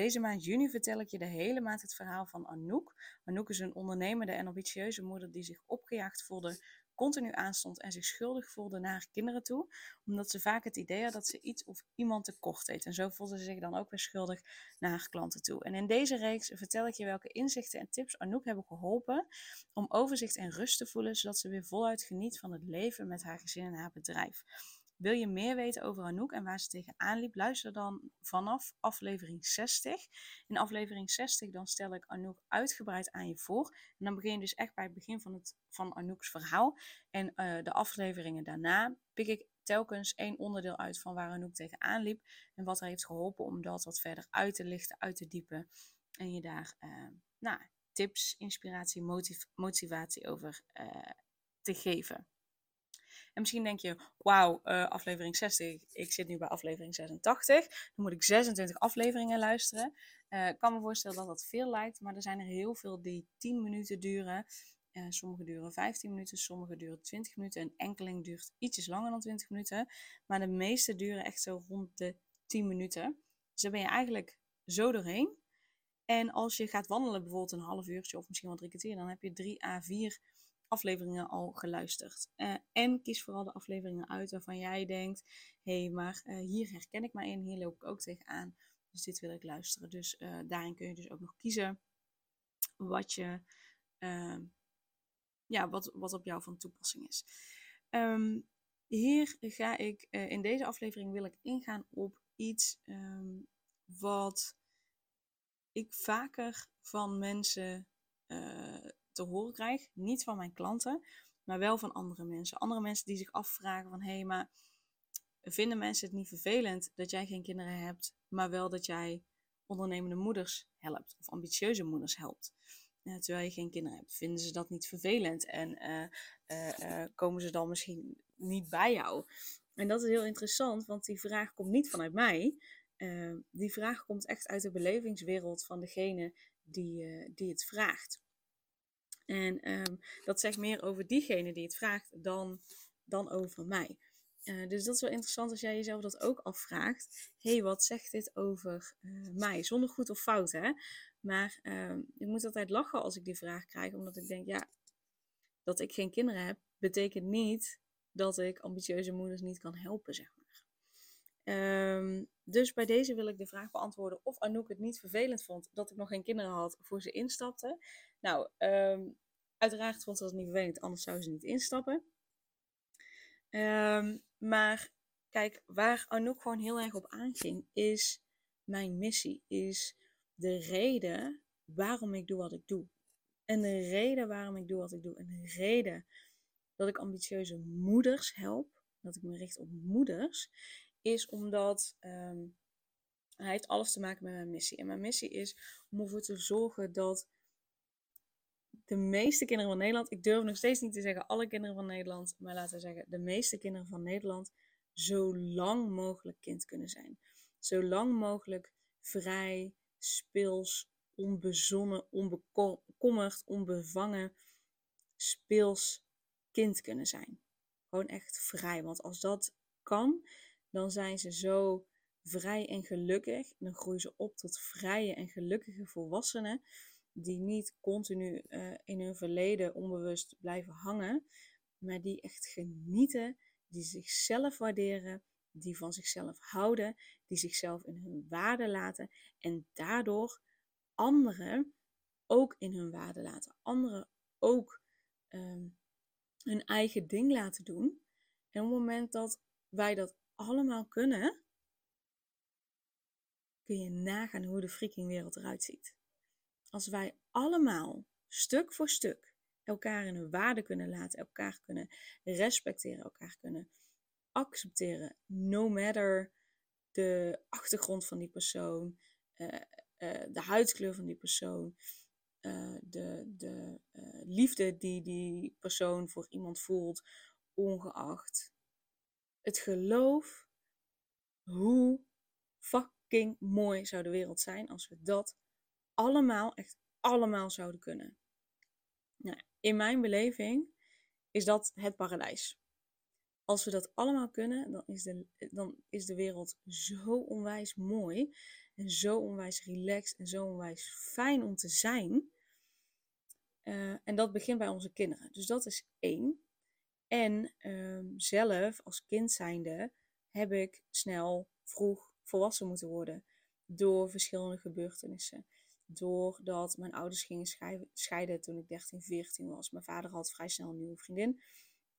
Deze maand juni vertel ik je de hele maand het verhaal van Anouk. Anouk is een ondernemende en ambitieuze moeder die zich opgejaagd voelde, continu aanstond en zich schuldig voelde naar haar kinderen toe. Omdat ze vaak het idee had dat ze iets of iemand tekort deed. En zo voelde ze zich dan ook weer schuldig naar haar klanten toe. En in deze reeks vertel ik je welke inzichten en tips Anouk hebben geholpen om overzicht en rust te voelen, zodat ze weer voluit geniet van het leven met haar gezin en haar bedrijf. Wil je meer weten over Anouk en waar ze tegenaan liep? Luister dan vanaf aflevering 60. In aflevering 60 dan stel ik Anouk uitgebreid aan je voor. En dan begin je dus echt bij het begin van, het, van Anouk's verhaal. En uh, de afleveringen daarna pik ik telkens één onderdeel uit van waar Anouk tegenaan liep. En wat haar heeft geholpen om dat wat verder uit te lichten, uit te diepen. En je daar uh, nou, tips, inspiratie, motiv motivatie over uh, te geven. En misschien denk je, wauw, uh, aflevering 60, ik zit nu bij aflevering 86. Dan moet ik 26 afleveringen luisteren. Uh, ik kan me voorstellen dat dat veel lijkt, maar er zijn er heel veel die 10 minuten duren. Uh, sommige duren 15 minuten, sommige duren 20 minuten. Een enkeling duurt ietsjes langer dan 20 minuten. Maar de meeste duren echt zo rond de 10 minuten. Dus daar ben je eigenlijk zo doorheen. En als je gaat wandelen, bijvoorbeeld een half uurtje of misschien wel drie kwartier, dan heb je 3 à 4 afleveringen al geluisterd. Uh, en kies vooral de afleveringen uit waarvan jij denkt: hé, hey, maar uh, hier herken ik mij in, hier loop ik ook tegenaan. Dus dit wil ik luisteren. Dus uh, daarin kun je dus ook nog kiezen wat je. ja, wat, wat op jou van toepassing is. Um, hier ga ik, in deze aflevering wil ik ingaan op iets um, wat ik vaker van mensen te horen krijg. Niet van mijn klanten, maar wel van andere mensen. Andere mensen die zich afvragen van hé, hey, maar vinden mensen het niet vervelend dat jij geen kinderen hebt, maar wel dat jij ondernemende moeders helpt of ambitieuze moeders helpt? Uh, terwijl je geen kinderen hebt, vinden ze dat niet vervelend en uh, uh, komen ze dan misschien niet bij jou? En dat is heel interessant, want die vraag komt niet vanuit mij. die vraag komt echt uit de belevingswereld van degene die, die het vraagt. En um, dat zegt meer over diegene die het vraagt dan, dan over mij. Uh, dus dat is wel interessant als jij jezelf dat ook afvraagt. Hé, hey, wat zegt dit over uh, mij? Zonder goed of fout, hè? Maar uh, ik moet altijd lachen als ik die vraag krijg, omdat ik denk, ja, dat ik geen kinderen heb, betekent niet dat ik ambitieuze moeders niet kan helpen, zeg maar. Um, dus bij deze wil ik de vraag beantwoorden of Anouk het niet vervelend vond dat ik nog geen kinderen had voor ze instapte. Nou, um, uiteraard vond ze dat niet vervelend, anders zou ze niet instappen. Um, maar kijk, waar Anouk gewoon heel erg op aanging, is mijn missie. Is de reden waarom ik doe wat ik doe. En de reden waarom ik doe wat ik doe. En de reden dat ik ambitieuze moeders help, dat ik me richt op moeders, is omdat um, hij heeft alles te maken met mijn missie. En mijn missie is om ervoor te zorgen dat de meeste kinderen van Nederland, ik durf nog steeds niet te zeggen alle kinderen van Nederland, maar laten we zeggen de meeste kinderen van Nederland, zo lang mogelijk kind kunnen zijn. Zo lang mogelijk vrij, speels, onbezonnen, onbekommerd, onbevangen, speels kind kunnen zijn. Gewoon echt vrij. Want als dat kan, dan zijn ze zo vrij en gelukkig. dan groeien ze op tot vrije en gelukkige volwassenen die niet continu uh, in hun verleden onbewust blijven hangen, maar die echt genieten, die zichzelf waarderen, die van zichzelf houden, die zichzelf in hun waarde laten en daardoor anderen ook in hun waarde laten, anderen ook um, hun eigen ding laten doen. En op het moment dat wij dat allemaal kunnen, kun je nagaan hoe de freaking wereld eruit ziet als wij allemaal stuk voor stuk elkaar in hun waarde kunnen laten, elkaar kunnen respecteren, elkaar kunnen accepteren, no matter de achtergrond van die persoon, uh, uh, de huidskleur van die persoon, uh, de, de liefde die die persoon voor iemand voelt, ongeacht het geloof. Hoe fucking mooi zou de wereld zijn als we dat allemaal, echt allemaal zouden kunnen. Nou, in mijn beleving is dat het paradijs. Als we dat allemaal kunnen, dan is, de, dan is de wereld zo onwijs mooi. En zo onwijs relaxed en zo onwijs fijn om te zijn. Uh, en dat begint bij onze kinderen. Dus dat is één. En um, zelf, als kind zijnde, heb ik snel, vroeg volwassen moeten worden. Door verschillende gebeurtenissen. Doordat mijn ouders gingen scheiden toen ik 13, 14 was. Mijn vader had vrij snel een nieuwe vriendin.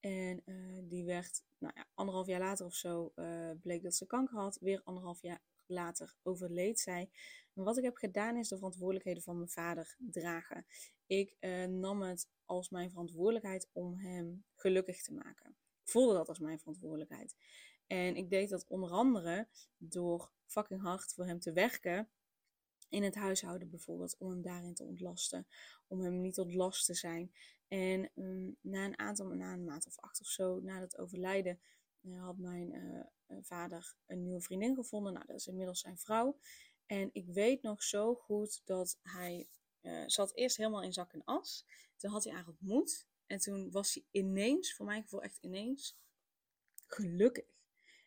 En uh, die werd, nou ja, anderhalf jaar later of zo, uh, bleek dat ze kanker had. Weer anderhalf jaar later overleed zij. En wat ik heb gedaan is de verantwoordelijkheden van mijn vader dragen. Ik uh, nam het als mijn verantwoordelijkheid om hem gelukkig te maken. Ik voelde dat als mijn verantwoordelijkheid. En ik deed dat onder andere door fucking hard voor hem te werken. In het huishouden bijvoorbeeld, om hem daarin te ontlasten. Om hem niet tot last te zijn. En um, na een aantal, na een maand of acht of zo, na het overlijden, uh, had mijn uh, vader een nieuwe vriendin gevonden. Nou, dat is inmiddels zijn vrouw. En ik weet nog zo goed dat hij uh, zat eerst helemaal in zak en as. Toen had hij haar ontmoet. En toen was hij ineens, voor mijn gevoel echt ineens, gelukkig.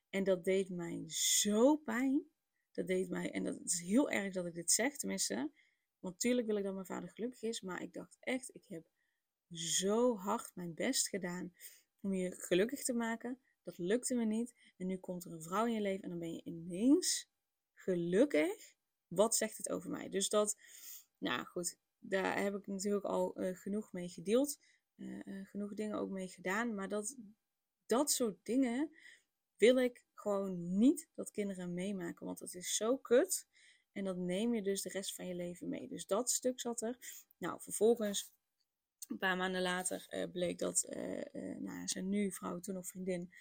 En dat deed mij zo pijn. Dat deed mij, en dat is heel erg dat ik dit zeg, tenminste. Want natuurlijk wil ik dat mijn vader gelukkig is. Maar ik dacht echt, ik heb zo hard mijn best gedaan om je gelukkig te maken. Dat lukte me niet. En nu komt er een vrouw in je leven en dan ben je ineens gelukkig. Wat zegt het over mij? Dus dat, nou goed, daar heb ik natuurlijk al uh, genoeg mee gedeeld. Uh, uh, genoeg dingen ook mee gedaan. Maar dat, dat soort dingen wil ik gewoon niet dat kinderen meemaken. Want dat is zo kut. En dat neem je dus de rest van je leven mee. Dus dat stuk zat er. Nou, vervolgens, een paar maanden later, uh, bleek dat uh, uh, nou, zijn nu vrouw, toen nog vriendin,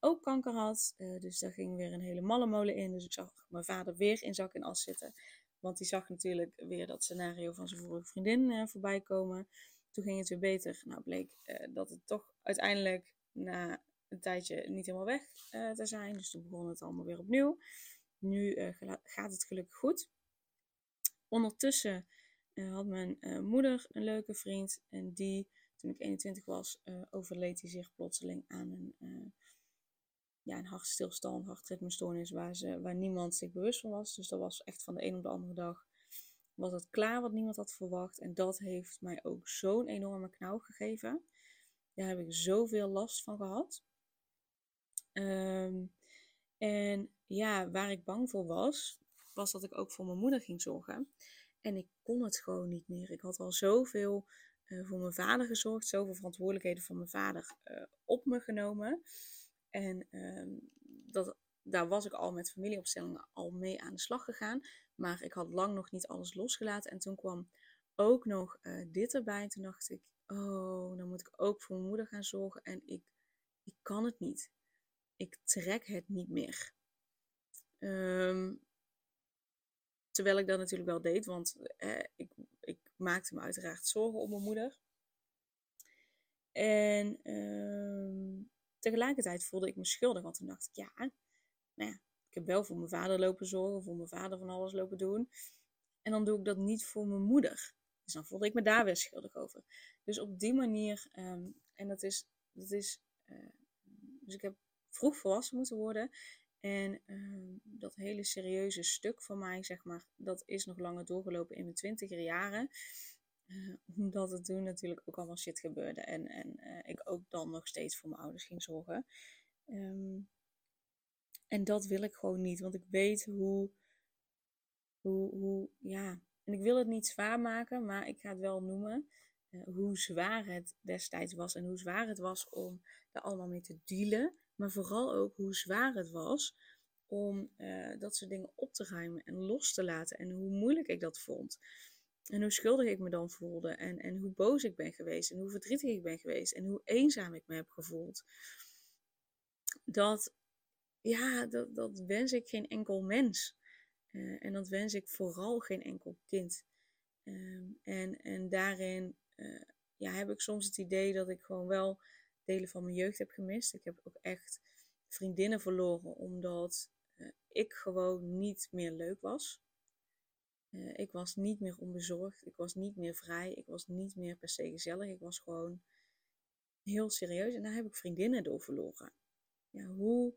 ook kanker had. dus daar ging weer een hele malle molen in. Dus ik zag mijn vader weer in zak en as zitten. Want die zag natuurlijk weer dat scenario van zijn vorige vriendin voorbij komen. Toen ging het weer beter. Nou, bleek dat het toch uiteindelijk na een tijdje niet helemaal weg uh, te zijn. Dus toen begon het allemaal weer opnieuw. Nu uh, gaat het gelukkig goed. Ondertussen uh, had mijn moeder een leuke vriend. En die, toen ik 21 was, overleed hij zich plotseling aan een, ja, een hartstilstand, hartritmestoornis, waar, ze, waar niemand zich bewust van was. Dus dat was echt van de een op de andere dag was het klaar wat niemand had verwacht. En dat heeft mij ook zo'n enorme knauw gegeven. Daar heb ik zoveel last van gehad. Um, en ja, waar ik bang voor was, was dat ik ook voor mijn moeder ging zorgen. En ik kon het gewoon niet meer. Ik had al zoveel uh, voor mijn vader gezorgd, zoveel verantwoordelijkheden van mijn vader uh, op me genomen. En um, dat, daar was ik al met familieopstellingen al mee aan de slag gegaan. Maar ik had lang nog niet alles losgelaten. En toen kwam ook nog uh, dit erbij. En toen dacht ik, oh, dan moet ik ook voor mijn moeder gaan zorgen. En ik, ik kan het niet ik trek het niet meer. Um, terwijl ik dat natuurlijk wel deed, want eh, ik, ik, maakte me uiteraard zorgen om mijn moeder. En um, tegelijkertijd voelde ik me schuldig, want toen dacht ik, ja, nou ja, ik heb wel voor mijn vader lopen zorgen, voor mijn vader van alles lopen doen. En dan doe ik dat niet voor mijn moeder. Dus dan voelde ik me daar weer schuldig over. Dus op die manier, um, en dat is, dat is uh, dus ik heb vroeg volwassen moeten worden. En uh, dat hele serieuze stuk van mij, zeg maar, dat is nog langer doorgelopen in mijn twintiger jaren. Uh, omdat het toen natuurlijk ook allemaal shit gebeurde. En, en uh, ik ook dan nog steeds voor mijn ouders ging zorgen. Um, en dat wil ik gewoon niet. Want ik weet hoe, hoe, hoe, ja. En ik wil het niet zwaar maken, maar ik ga het wel noemen. Uh, hoe zwaar het destijds was. En hoe zwaar het was om er allemaal mee te dealen. Maar vooral ook hoe zwaar het was om uh, dat soort dingen op te ruimen en los te laten. En hoe moeilijk ik dat vond. En hoe schuldig ik me dan voelde. En, en hoe boos ik ben geweest. En hoe verdrietig ik ben geweest. En hoe eenzaam ik me heb gevoeld. Dat, ja, dat, wens ik geen enkel mens. Uh, en dat wens ik vooral geen enkel kind. Um, en, en daarin uh, ja, heb ik soms het idee dat ik gewoon wel delen van mijn jeugd heb gemist. Ik heb ook echt vriendinnen verloren omdat uh, ik gewoon niet meer leuk was. Uh, ik was niet meer onbezorgd. Ik was niet meer vrij. Ik was niet meer per se gezellig. Ik was gewoon heel serieus. En daar heb ik vriendinnen door verloren. Ja, hoe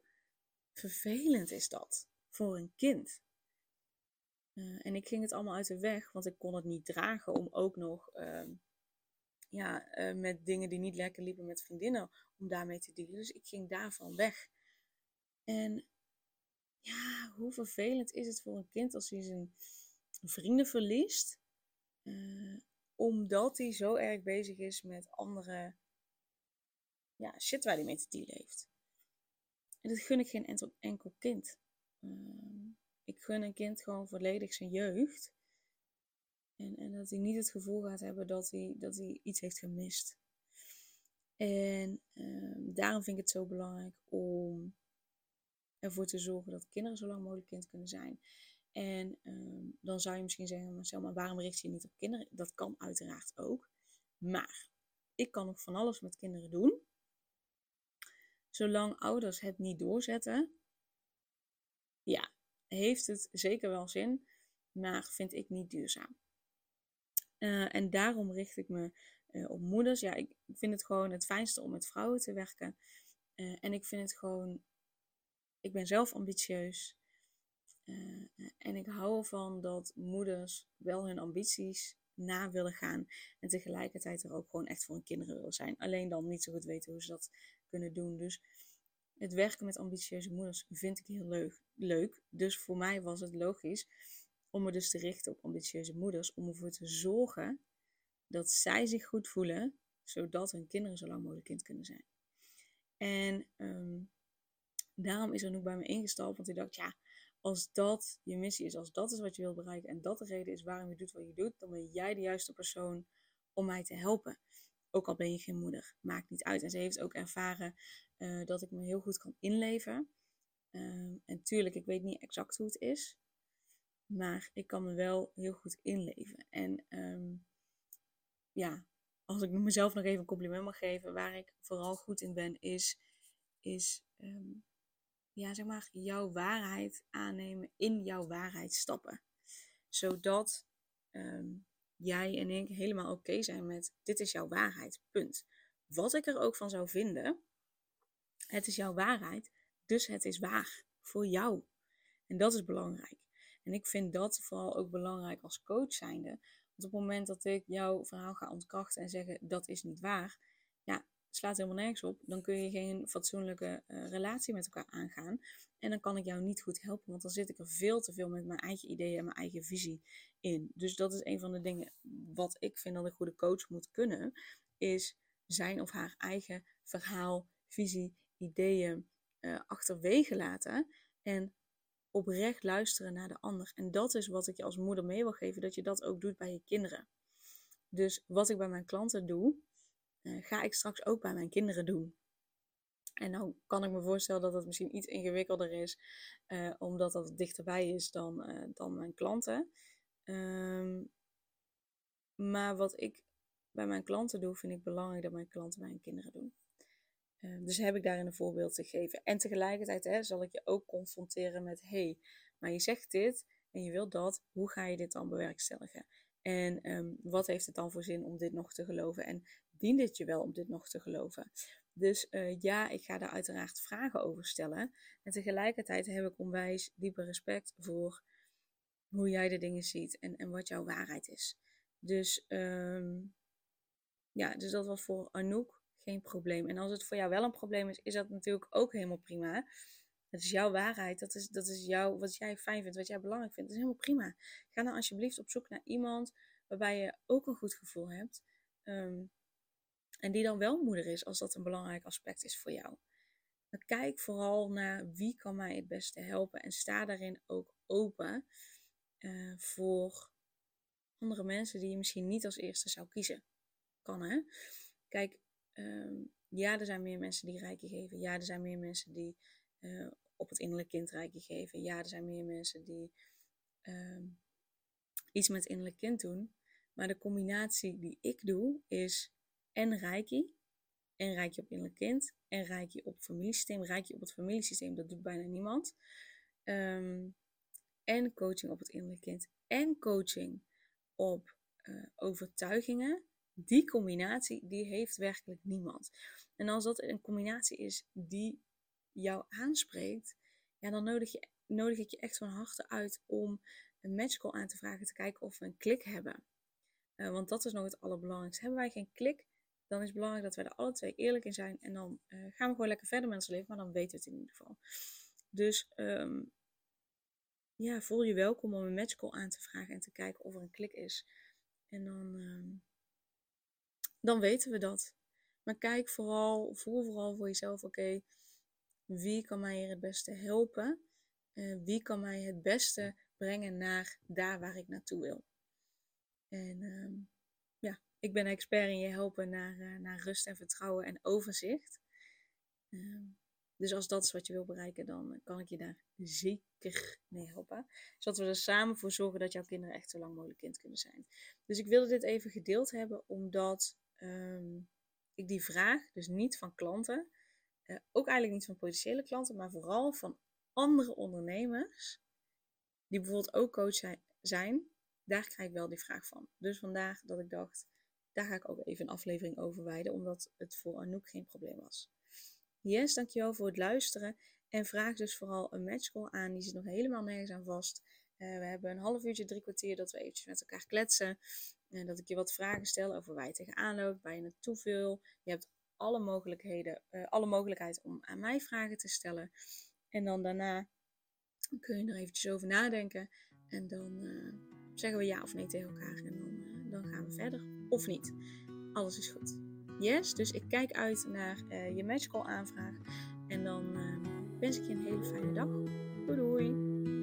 vervelend is dat voor een kind? Uh, en ik ging het allemaal uit de weg, want ik kon het niet dragen om ook nog uh, ja, uh, met dingen die niet lekker liepen met vriendinnen, om daarmee te dealen. Dus ik ging daarvan weg. En ja, hoe vervelend is het voor een kind als hij zijn vrienden verliest, uh, omdat hij zo erg bezig is met andere ja, shit waar hij mee te dealen heeft. En dat gun ik geen enkel, kind. Uh, ik gun een kind gewoon volledig zijn jeugd. En, en dat hij niet het gevoel gaat hebben dat hij, dat hij iets heeft gemist. En uh, daarom vind ik het zo belangrijk om ervoor te zorgen dat kinderen zo lang mogelijk kind kunnen zijn. En um, dan zou je misschien zeggen, Marcel, maar waarom richt je je niet op kinderen? Dat kan uiteraard ook. Maar ik kan nog van alles met kinderen doen. Zolang ouders het niet doorzetten, ja, heeft het zeker wel zin, maar vind ik niet duurzaam. Uh, en daarom richt ik me uh, op moeders. Ja, ik vind het gewoon het fijnste om met vrouwen te werken. Uh, en ik vind het gewoon ik ben zelf ambitieus. En ik hou ervan dat moeders wel hun ambities na willen gaan. En tegelijkertijd er ook gewoon echt voor hun kinderen willen zijn. Alleen dan niet zo goed weten hoe ze dat kunnen doen. Dus het werken met ambitieuze moeders vind ik heel leuk. leuk. Dus voor mij was het logisch om me dus te richten op ambitieuze moeders. Om ervoor te zorgen dat zij zich goed voelen. Zodat hun kinderen zo lang mogelijk kind kunnen zijn. En um, daarom is er nu bij me ingestapt. Want ik dacht, ja, als dat je missie is, als dat is wat je wilt bereiken en dat de reden is waarom je doet wat je doet, dan ben jij de juiste persoon om mij te helpen. Ook al ben je geen moeder, maakt niet uit. En ze heeft ook ervaren uh, dat ik me heel goed kan inleven. Uh, en tuurlijk, ik weet niet exact hoe het is, maar ik kan me wel heel goed inleven. En um, ja, als ik mezelf nog even een compliment mag geven, waar ik vooral goed in ben, is, is um, ja, zeg maar, jouw waarheid aannemen, in jouw waarheid stappen. Zodat um, jij en ik helemaal oké zijn met dit is jouw waarheid, punt. Wat ik er ook van zou vinden, het is jouw waarheid, dus het is waar voor jou. En dat is belangrijk. En ik vind dat vooral ook belangrijk als coach zijnde. Want op het moment dat ik jouw verhaal ga ontkrachten en zeggen dat is niet waar, ja, slaat helemaal nergens op. Dan kun je geen fatsoenlijke uh, relatie met elkaar aangaan. En dan kan ik jou niet goed helpen, want dan zit ik er veel te veel met mijn eigen ideeën en mijn eigen visie in. Dus dat is een van de dingen wat ik vind dat een goede coach moet kunnen, is zijn of haar eigen verhaal, visie, ideeën uh, achterwege laten en oprecht luisteren naar de ander. En dat is wat ik je als moeder mee wil geven, dat je dat ook doet bij je kinderen. Dus wat ik bij mijn klanten doe, uh, ga ik straks ook bij mijn kinderen doen. En dan kan ik me voorstellen dat het misschien iets ingewikkelder is, uh, omdat dat dichterbij is dan, uh, dan mijn klanten. Um, maar wat ik bij mijn klanten doe, vind ik belangrijk dat mijn klanten bij hun kinderen doen. Uh, dus heb ik daarin een voorbeeld te geven. En tegelijkertijd hè, zal ik je ook confronteren met: hey, maar je zegt dit en je wilt dat, hoe ga je dit dan bewerkstelligen? En um, wat heeft het dan voor zin om dit nog te geloven? En dient het je wel om dit nog te geloven? Dus uh, ja, ik ga daar uiteraard vragen over stellen. En tegelijkertijd heb ik onwijs diepe respect voor hoe jij de dingen ziet en, en wat jouw waarheid is. Dus um, ja, dus dat was voor Anouk geen probleem. En als het voor jou wel een probleem is, is dat natuurlijk ook helemaal prima. Het is jouw waarheid, dat is, dat is jouw, wat jij fijn vindt, wat jij belangrijk vindt. Dat is helemaal prima. Ga dan alsjeblieft op zoek naar iemand waarbij je ook een goed gevoel hebt. Um, en die dan wel moeder is, als dat een belangrijk aspect is voor jou. Maar kijk vooral naar wie kan mij het beste helpen. En sta daarin ook open uh, voor andere mensen die je misschien niet als eerste zou kiezen. Kan hè? Kijk, um, ja, er zijn meer mensen die rijken geven. Ja, er zijn meer mensen die uh, op het innerlijk kind rijken geven. Ja, er zijn meer mensen die ehm, iets met innerlijk kind doen. Maar de combinatie die ik doe is en reiki, en reiki op innerlijk kind, en reiki op familiesysteem. Reiki op het familiesysteem, dat doet bijna niemand. Ehm, en coaching op het innerlijk kind. En coaching op uh, overtuigingen. Die combinatie, die heeft werkelijk niemand. En als dat een combinatie is die jou aanspreekt, ja, dan nodig, je, nodig ik je echt van harte uit om een matchcall aan te vragen, te kijken of we een klik hebben. Uh, want dat is nog het allerbelangrijkste. Hebben wij geen klik, dan is het belangrijk dat wij er alle twee eerlijk in zijn. En dan uh, gaan we gewoon lekker verder met ons leven, maar dan weten we het in ieder geval. Dus um, ja, voel je welkom om een matchcall aan te vragen en te kijken of er een klik is. En dan, um, dan weten we dat. Maar kijk vooral, voel vooral voor jezelf, oké, wie kan mij hier het beste helpen? Uh, wie kan mij het beste brengen naar daar waar ik naartoe wil? En um, ja, ik ben expert in je helpen naar, uh, naar rust en vertrouwen en overzicht. Um, dus als dat is wat je wil bereiken, dan kan ik je daar zeker mee helpen. Zodat we er samen voor zorgen dat jouw kinderen echt zo lang mogelijk kind kunnen zijn. Dus ik wilde dit even gedeeld hebben, omdat um, ik die vraag, dus niet van klanten, uh, ook eigenlijk niet van potentiële klanten, maar vooral van andere ondernemers, die bijvoorbeeld ook coach zijn, daar krijg ik wel die vraag van. Dus vandaag dat ik dacht, daar ga ik ook even een aflevering over wijden, omdat het voor Anouk geen probleem was. Yes, dankjewel voor het luisteren. En vraag dus vooral een matchcall aan. Die zit nog helemaal nergens aan vast. Uh, we hebben een half uurtje, drie kwartier dat we eventjes met elkaar kletsen. En dat ik je wat vragen stel over waar je tegenaan loopt, waar je naartoe wil. Je hebt alle mogelijkheden, uh, alle mogelijkheid om aan mij vragen te stellen. En dan daarna kun je er eventjes over nadenken. En dan uh, zeggen we ja of nee tegen elkaar. En dan, dan gaan we verder. Of niet. Alles is goed. Yes, dus ik kijk uit naar je matchcall aanvraag. En dan wens ik je een hele fijne dag. Doei doei!